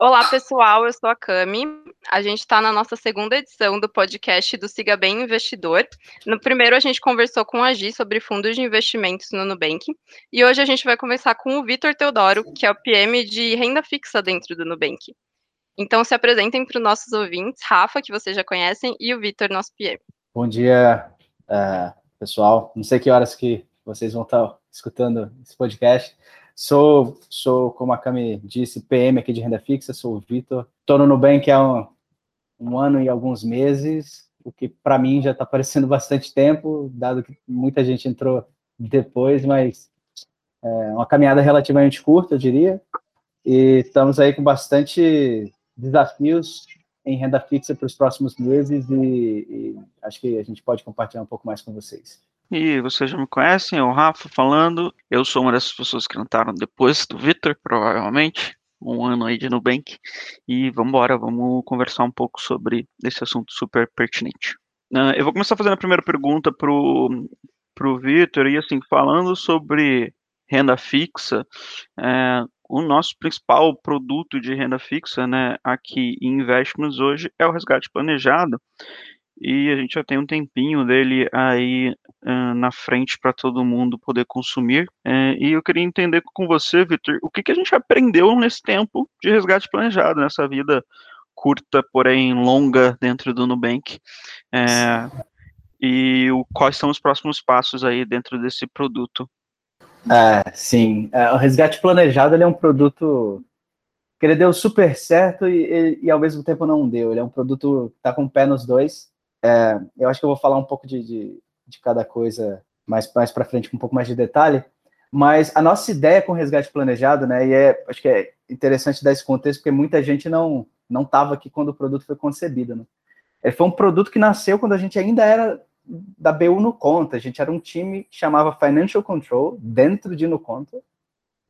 Olá, pessoal, eu sou a Cami. A gente está na nossa segunda edição do podcast do Siga Bem Investidor. No primeiro, a gente conversou com a Gi sobre fundos de investimentos no Nubank. E hoje a gente vai conversar com o Vitor Teodoro, que é o PM de renda fixa dentro do Nubank. Então, se apresentem para os nossos ouvintes, Rafa, que vocês já conhecem, e o Vitor, nosso PM. Bom dia, uh, pessoal. Não sei que horas que vocês vão estar escutando esse podcast. Sou, sou, como a Cami disse, PM aqui de renda fixa, sou o Vitor. Estou no Nubank há um, um ano e alguns meses, o que para mim já está parecendo bastante tempo, dado que muita gente entrou depois, mas é uma caminhada relativamente curta, eu diria. E estamos aí com bastante desafios em renda fixa para os próximos meses e, e acho que a gente pode compartilhar um pouco mais com vocês. E vocês já me conhecem, é o Rafa falando. Eu sou uma dessas pessoas que entraram depois do Vitor, provavelmente, um ano aí de Nubank. E vamos embora, vamos conversar um pouco sobre esse assunto super pertinente. Uh, eu vou começar fazendo a primeira pergunta pro, pro Vitor, e assim, falando sobre renda fixa, é, o nosso principal produto de renda fixa, né, aqui em Investments hoje é o resgate planejado e a gente já tem um tempinho dele aí uh, na frente para todo mundo poder consumir. Uh, e eu queria entender com você, Vitor, o que, que a gente aprendeu nesse tempo de resgate planejado, nessa vida curta, porém longa dentro do Nubank. Uh, e o, quais são os próximos passos aí dentro desse produto? É, sim, é, o resgate planejado ele é um produto que ele deu super certo e, e, e, ao mesmo tempo não deu. Ele é um produto que está com o pé nos dois. É, eu acho que eu vou falar um pouco de, de, de cada coisa mais, mais para frente, com um pouco mais de detalhe. Mas a nossa ideia com resgate planejado, né, e é, acho que é interessante dar esse contexto, porque muita gente não não estava aqui quando o produto foi concebido. Né? Ele foi um produto que nasceu quando a gente ainda era da BU no Conta. A gente era um time que chamava Financial Control, dentro de no Conta.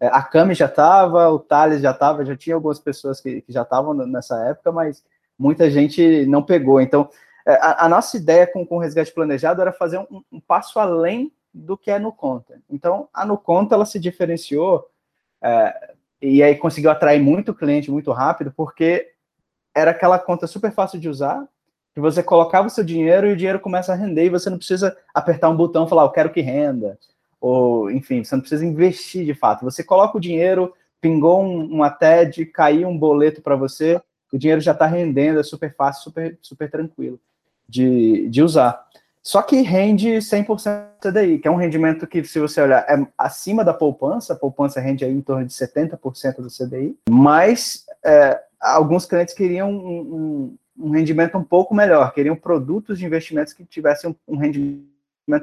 É, a Cami já estava, o Thales já estava, já tinha algumas pessoas que, que já estavam nessa época, mas muita gente não pegou. Então, é, a, a, nossa ideia com, com o resgate planejado era fazer um, um, passo além do que é no conta. Então, a no conta ela se diferenciou é, e aí conseguiu atrair muito cliente muito rápido, porque era aquela conta super fácil de usar, que você colocava o seu dinheiro e o dinheiro começa a render e você não precisa apertar um botão e falar, eu quero que renda. Ou, enfim, você não precisa investir de fato. Você coloca o dinheiro, pingou um, uma TED, caiu um boleto para você, o dinheiro já está rendendo, é super fácil, super, super tranquilo de, de usar. Só que rende 100% CDI, que é um rendimento que, se você olhar, é acima da poupança, a poupança rende aí em torno de 70% do CDI, mas é, alguns clientes queriam um, um, um, rendimento um pouco melhor, queriam produtos de investimentos que tivessem um, um rendimento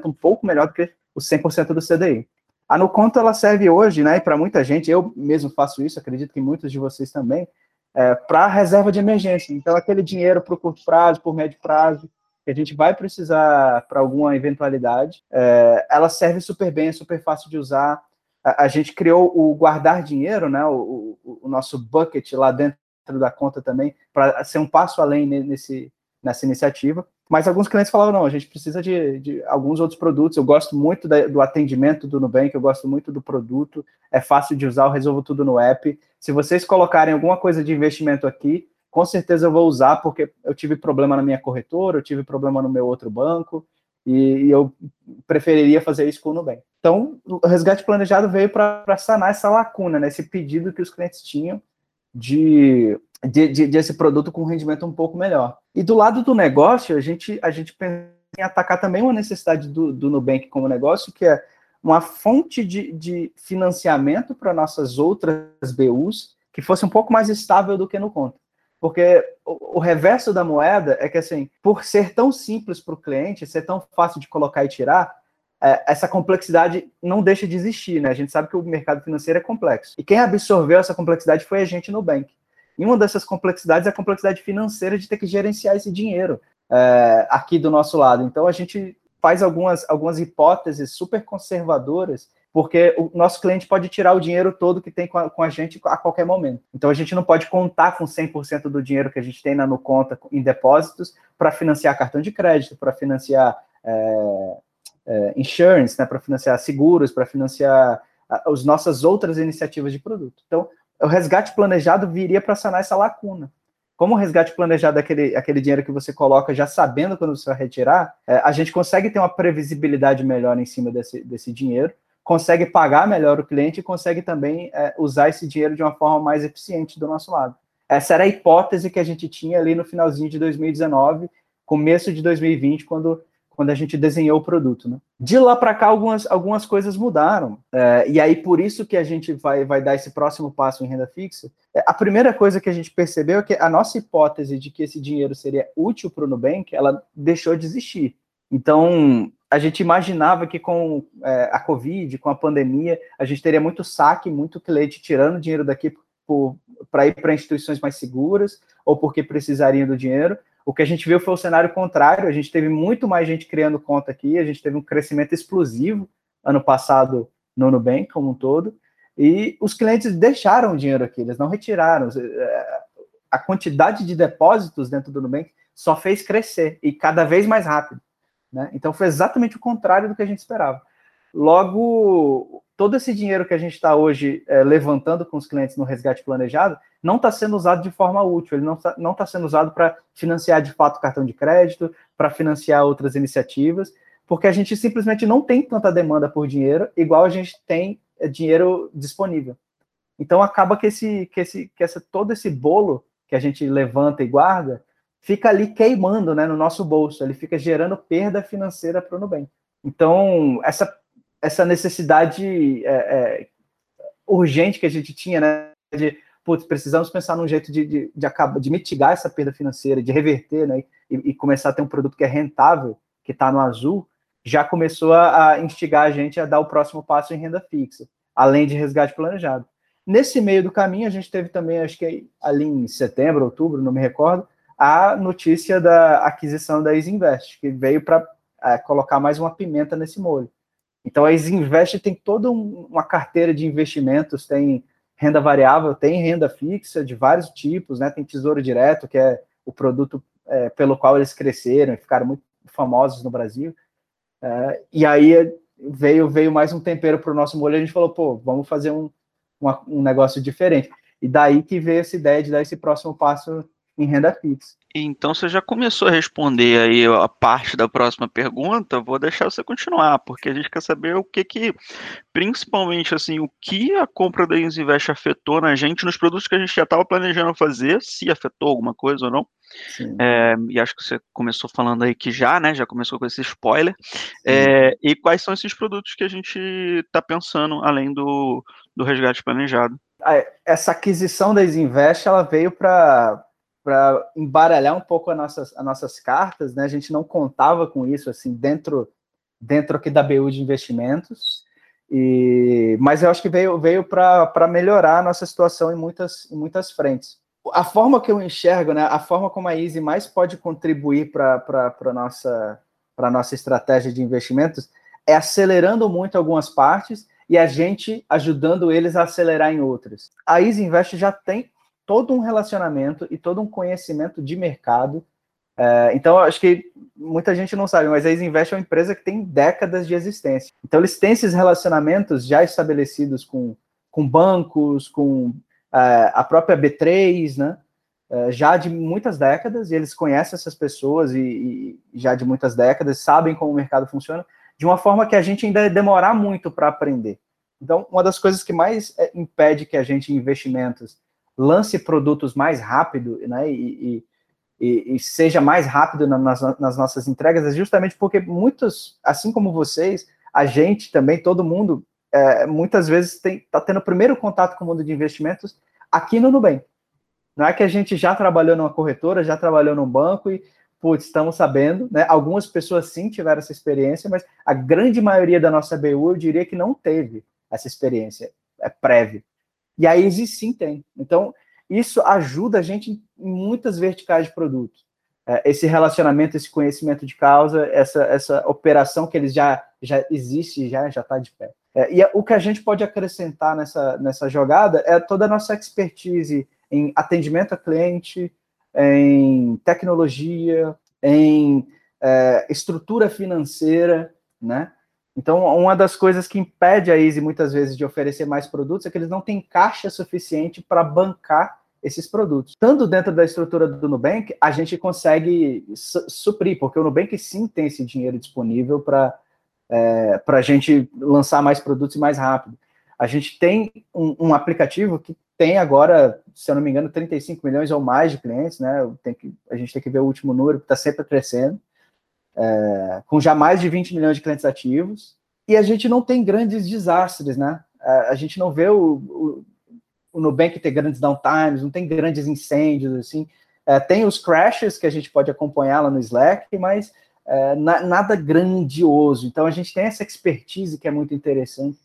um pouco melhor do que o 100% do CDI. A No Conto, ela serve hoje, né, para muita gente, eu mesmo faço isso, acredito que muitos de vocês também, é, para reserva de emergência. Então, aquele dinheiro para o curto prazo, por médio prazo, que a gente vai precisar para alguma eventualidade, é, ela serve super bem, é super fácil de usar. A, a gente criou o guardar dinheiro, né, o, o, o, nosso bucket lá dentro da conta também, para ser um passo além nesse, nessa iniciativa. Mas alguns clientes falavam, não, a gente precisa de, de alguns outros produtos. Eu gosto muito da, do atendimento do Nubank, eu gosto muito do produto, é fácil de usar, eu resolvo tudo no app. Se vocês colocarem alguma coisa de investimento aqui, com certeza eu vou usar, porque eu tive problema na minha corretora, eu tive problema no meu outro banco, e, e eu preferiria fazer isso com o Nubank. Então, o resgate planejado veio para sanar essa lacuna, né, esse pedido que os clientes tinham de, de, de, de, esse produto com rendimento um pouco melhor. E do lado do negócio, a gente, a gente pensa em atacar também uma necessidade do, do Nubank como negócio, que é uma fonte de, de financiamento para nossas outras BUs que fosse um pouco mais estável do que no conta. Porque o, o, reverso da moeda é que, assim, por ser tão simples para o cliente, ser tão fácil de colocar e tirar, é, essa complexidade não deixa de existir, né? A gente sabe que o mercado financeiro é complexo. E quem absorveu essa complexidade foi a gente no Bank. E uma dessas complexidades é a complexidade financeira de ter que gerenciar esse dinheiro é, aqui do nosso lado. Então, a gente faz algumas, algumas hipóteses super conservadoras porque o nosso cliente pode tirar o dinheiro todo que tem com a, com a gente a qualquer momento. Então a gente não pode contar com 100% do dinheiro que a gente tem na conta em depósitos para financiar cartão de crédito, para financiar é, é, insurance, né, para financiar seguros, para financiar as nossas outras iniciativas de produto. Então, o resgate planejado viria para sanar essa lacuna. Como o resgate planejado é aquele, aquele dinheiro que você coloca já sabendo quando você vai retirar, é, a gente consegue ter uma previsibilidade melhor em cima desse, desse dinheiro, consegue pagar melhor o cliente e consegue também é, usar esse dinheiro de uma forma mais eficiente do nosso lado. Essa era a hipótese que a gente tinha ali no finalzinho de 2019, começo de 2020, quando quando a gente desenhou o produto. Né? De lá para cá, algumas, algumas coisas mudaram. É, e aí, por isso que a gente vai, vai dar esse próximo passo em renda fixa. É, a primeira coisa que a gente percebeu é que a nossa hipótese de que esse dinheiro seria útil para o Nubank, ela deixou de existir. Então, a gente imaginava que com é, a Covid, com a pandemia, a gente teria muito saque, muito cliente tirando dinheiro daqui para ir para instituições mais seguras ou porque precisariam do dinheiro. O que a gente viu foi o cenário contrário, a gente teve muito mais gente criando conta aqui, a gente teve um crescimento explosivo ano passado no Nubank como um todo, e os clientes deixaram o dinheiro aqui, eles não retiraram. É, a quantidade de depósitos dentro do Nubank só fez crescer, e cada vez mais rápido. Né? Então foi exatamente o contrário do que a gente esperava. Logo, todo esse dinheiro que a gente está hoje é, levantando com os clientes no resgate planejado não está sendo usado de forma útil, ele não está não tá sendo usado para financiar de fato cartão de crédito, para financiar outras iniciativas, porque a gente simplesmente não tem tanta demanda por dinheiro, igual a gente tem é, dinheiro disponível. Então acaba que esse, que esse, que essa, todo esse bolo que a gente levanta e guarda fica ali queimando né, no nosso bolso, ele fica gerando perda financeira para o Nubank. Então, essa essa necessidade é, é, urgente que a gente tinha, né? De, putz, precisamos pensar num jeito de, de, de, acabar, de mitigar essa perda financeira, de reverter, né? E, e começar a ter um produto que é rentável, que está no azul, já começou a, a instigar a gente a dar o próximo passo em renda fixa, além de resgate planejado. Nesse meio do caminho, a gente teve também, acho que ali em setembro, outubro, não me recordo, a notícia da aquisição da Isinvest, que veio para é, colocar mais uma pimenta nesse molho. Então a Isinvest tem toda um, uma carteira de investimentos, tem renda variável, tem renda fixa de vários tipos, né? Tem tesouro direto, que é o produto é, pelo qual eles cresceram e ficaram muito famosos no Brasil. É, e aí veio veio mais um tempero para o nosso molho. A gente falou, pô, vamos fazer um, uma, um negócio diferente. E daí que veio essa ideia de dar esse próximo passo em renda fixa. Então você já começou a responder aí a parte da próxima pergunta, vou deixar você continuar, porque a gente quer saber o que que, principalmente assim, o que a compra da Invest afetou na gente nos produtos que a gente já estava planejando fazer, se afetou alguma coisa ou não. É, e acho que você começou falando aí que já, né? Já começou com esse spoiler. É, e quais são esses produtos que a gente está pensando além do, do resgate planejado? Essa aquisição da Invest ela veio para para embaralhar um pouco as nossas, as nossas cartas, né? A gente não contava com isso assim dentro dentro aqui da BU de investimentos. E, mas eu acho que veio, veio para melhorar a nossa situação em muitas, em muitas frentes. A forma que eu enxergo, né, a forma como a Easy mais pode contribuir para a nossa, nossa estratégia de investimentos é acelerando muito algumas partes e a gente ajudando eles a acelerar em outras. A Easy Invest já tem todo um relacionamento e todo um conhecimento de mercado. É, então, acho que muita gente não sabe, mas a Isinvest é uma empresa que tem décadas de existência. Então, eles têm esses relacionamentos já estabelecidos com, com bancos, com é, a própria B3, né? É, já de muitas décadas, e eles conhecem essas pessoas e, e, já de muitas décadas, sabem como o mercado funciona, de uma forma que a gente ainda demorar muito para aprender. Então, uma das coisas que mais é, impede que a gente, em investimentos, lance produtos mais rápido, né, e, e, e seja mais rápido nas, nas, nossas entregas, é justamente porque muitos, assim como vocês, a gente também, todo mundo, é, muitas vezes está tendo o primeiro contato com o mundo de investimentos aqui no Nubank. Não é que a gente já trabalhou numa corretora, já trabalhou num banco e, putz, estamos sabendo, né? Algumas pessoas sim tiveram essa experiência, mas a grande maioria da nossa BU, eu diria que não teve essa experiência é prévia. E a Easy sim tem. Então, isso ajuda a gente em muitas verticais de produto. É, esse relacionamento, esse conhecimento de causa, essa, essa operação que eles já, já existe, já está de pé. É, e o que a gente pode acrescentar nessa, nessa jogada é toda a nossa expertise em atendimento a cliente, em tecnologia, em é, estrutura financeira, né? Então, uma das coisas que impede a Easy muitas vezes de oferecer mais produtos é que eles não têm caixa suficiente para bancar esses produtos. Tanto dentro da estrutura do Nubank, a gente consegue suprir, porque o Nubank sim tem esse dinheiro disponível para é, a gente lançar mais produtos mais rápido. A gente tem um, um, aplicativo que tem agora, se eu não me engano, 35 milhões ou mais de clientes, né? Tem que, a gente tem que ver o último número, que está sempre crescendo, é, com já mais de 20 milhões de clientes ativos, e a gente não tem grandes desastres, né? A, gente não vê o, o, o Nubank ter grandes downtimes, não tem grandes incêndios, assim. É, tem os crashes que a gente pode acompanhar lá no Slack, mas é, na, nada grandioso. Então a gente tem essa expertise que é muito interessante.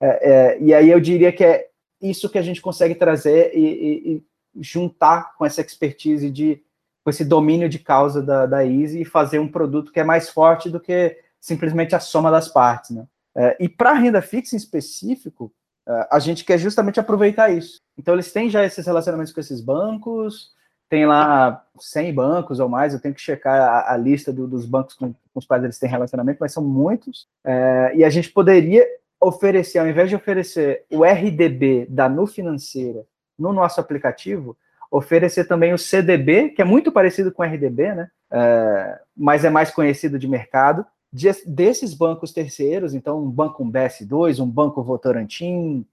É, é, e aí eu diria que é isso que a gente consegue trazer e, e, e juntar com essa expertise de com esse domínio de causa da, da Easy e fazer um produto que é mais forte do que simplesmente a soma das partes, né? É, e para renda fixa em específico, é, a gente quer justamente aproveitar isso. Então eles têm já esses relacionamentos com esses bancos, tem lá 100 bancos ou mais, eu tenho que checar a, a lista do, dos bancos com, com, os quais eles têm relacionamento, mas são muitos. É, e a gente poderia oferecer, ao invés de oferecer o RDB da Nu Financeira no nosso aplicativo, oferecer também o CDB, que é muito parecido com o RDB, né? É, mas é mais conhecido de mercado, de, desses bancos terceiros, então um banco um BS2, um banco Votorantim,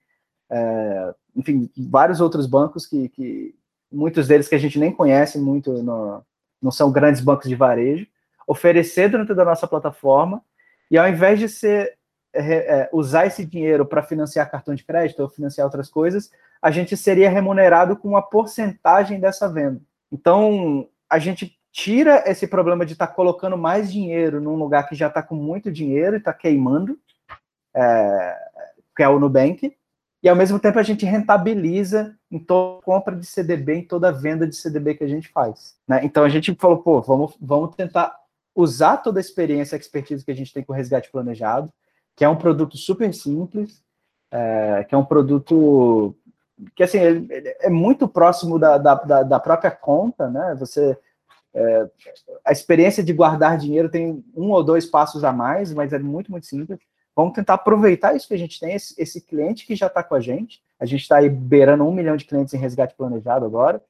é, enfim, vários outros bancos que, que, muitos deles que a gente nem conhece muito, no, não são grandes bancos de varejo, oferecer dentro da nossa plataforma, e ao invés de ser é, é, usar esse dinheiro para financiar cartão de crédito ou financiar outras coisas, a gente seria remunerado com uma porcentagem dessa venda. Então, a gente tira esse problema de estar tá colocando mais dinheiro num lugar que já está com muito dinheiro e está queimando, é, que é o Nubank, e ao mesmo tempo a gente rentabiliza em toda compra de CDB, em toda venda de CDB que a gente faz. Né? Então a gente falou, pô, vamos, vamos tentar usar toda a experiência, expertise que a gente tem com o resgate planejado, que é um produto super simples, é, que é um produto que assim é, é muito próximo da, da, da, própria conta, né? Você é, a experiência de guardar dinheiro tem um ou dois passos a mais, mas é muito muito simples. Vamos tentar aproveitar isso que a gente tem, esse, esse cliente que já está com a gente. A gente está aí beirando um milhão de clientes em resgate planejado agora.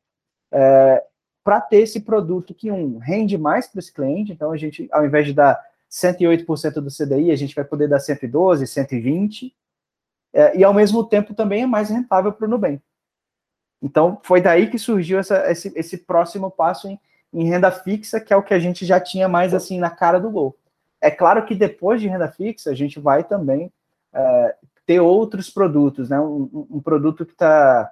É, para ter esse produto que um rende mais para esse cliente, então a gente, ao invés de dar 108% do CDI, a gente vai poder dar 112, 120, é, e ao mesmo tempo também é mais rentável para o Nubank. Então, foi daí que surgiu essa, esse, esse, próximo passo em, em, renda fixa, que é o que a gente já tinha mais assim na cara do gol. É claro que depois de renda fixa, a gente vai também é, ter outros produtos, né? Um, um produto que está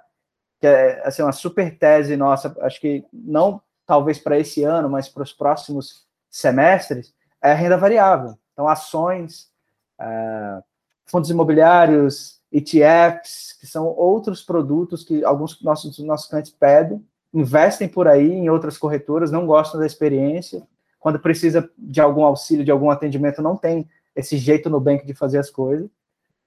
que é assim, uma super tese nossa, acho que não talvez para esse ano, mas para os próximos semestres, é a renda variável. Então, ações, é, fundos imobiliários, ETFs, que são outros produtos que alguns nossos, nossos clientes pedem, investem por aí em outras corretoras, não gostam da experiência. Quando precisa de algum auxílio, de algum atendimento, não tem esse jeito no banco de fazer as coisas.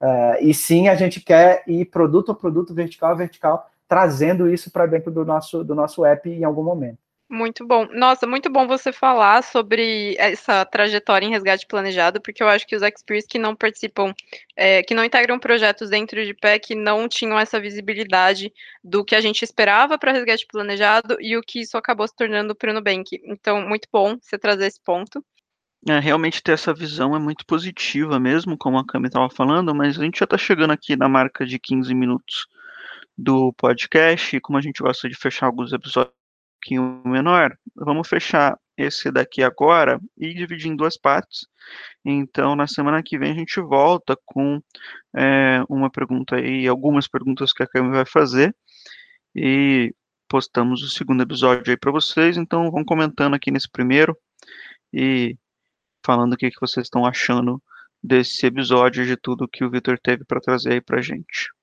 Uh, e sim, a gente quer ir produto a produto, vertical a vertical, trazendo isso para dentro do nosso, do nosso app em algum momento. Muito bom. Nossa, muito bom você falar sobre essa trajetória em resgate planejado, porque eu acho que os experts que não participam, é, que não integram projetos dentro de PEC, não tinham essa visibilidade do que a gente esperava para resgate planejado e o que isso acabou se tornando para o Nubank. Então, muito bom você trazer esse ponto. É, realmente ter essa visão é muito positiva mesmo, como a Cami estava falando, mas a gente já está chegando aqui na marca de 15 minutos do podcast, e como a gente gosta de fechar alguns episódios pouquinho menor, vamos fechar esse daqui agora e dividir em duas partes. Então, na semana que vem a gente volta com é, uma pergunta aí, algumas perguntas que a Câmara vai fazer e postamos o segundo episódio aí para vocês. Então, vão comentando aqui nesse primeiro e falando o que, que vocês estão achando desse episódio de tudo que o Vitor teve para trazer aí para gente.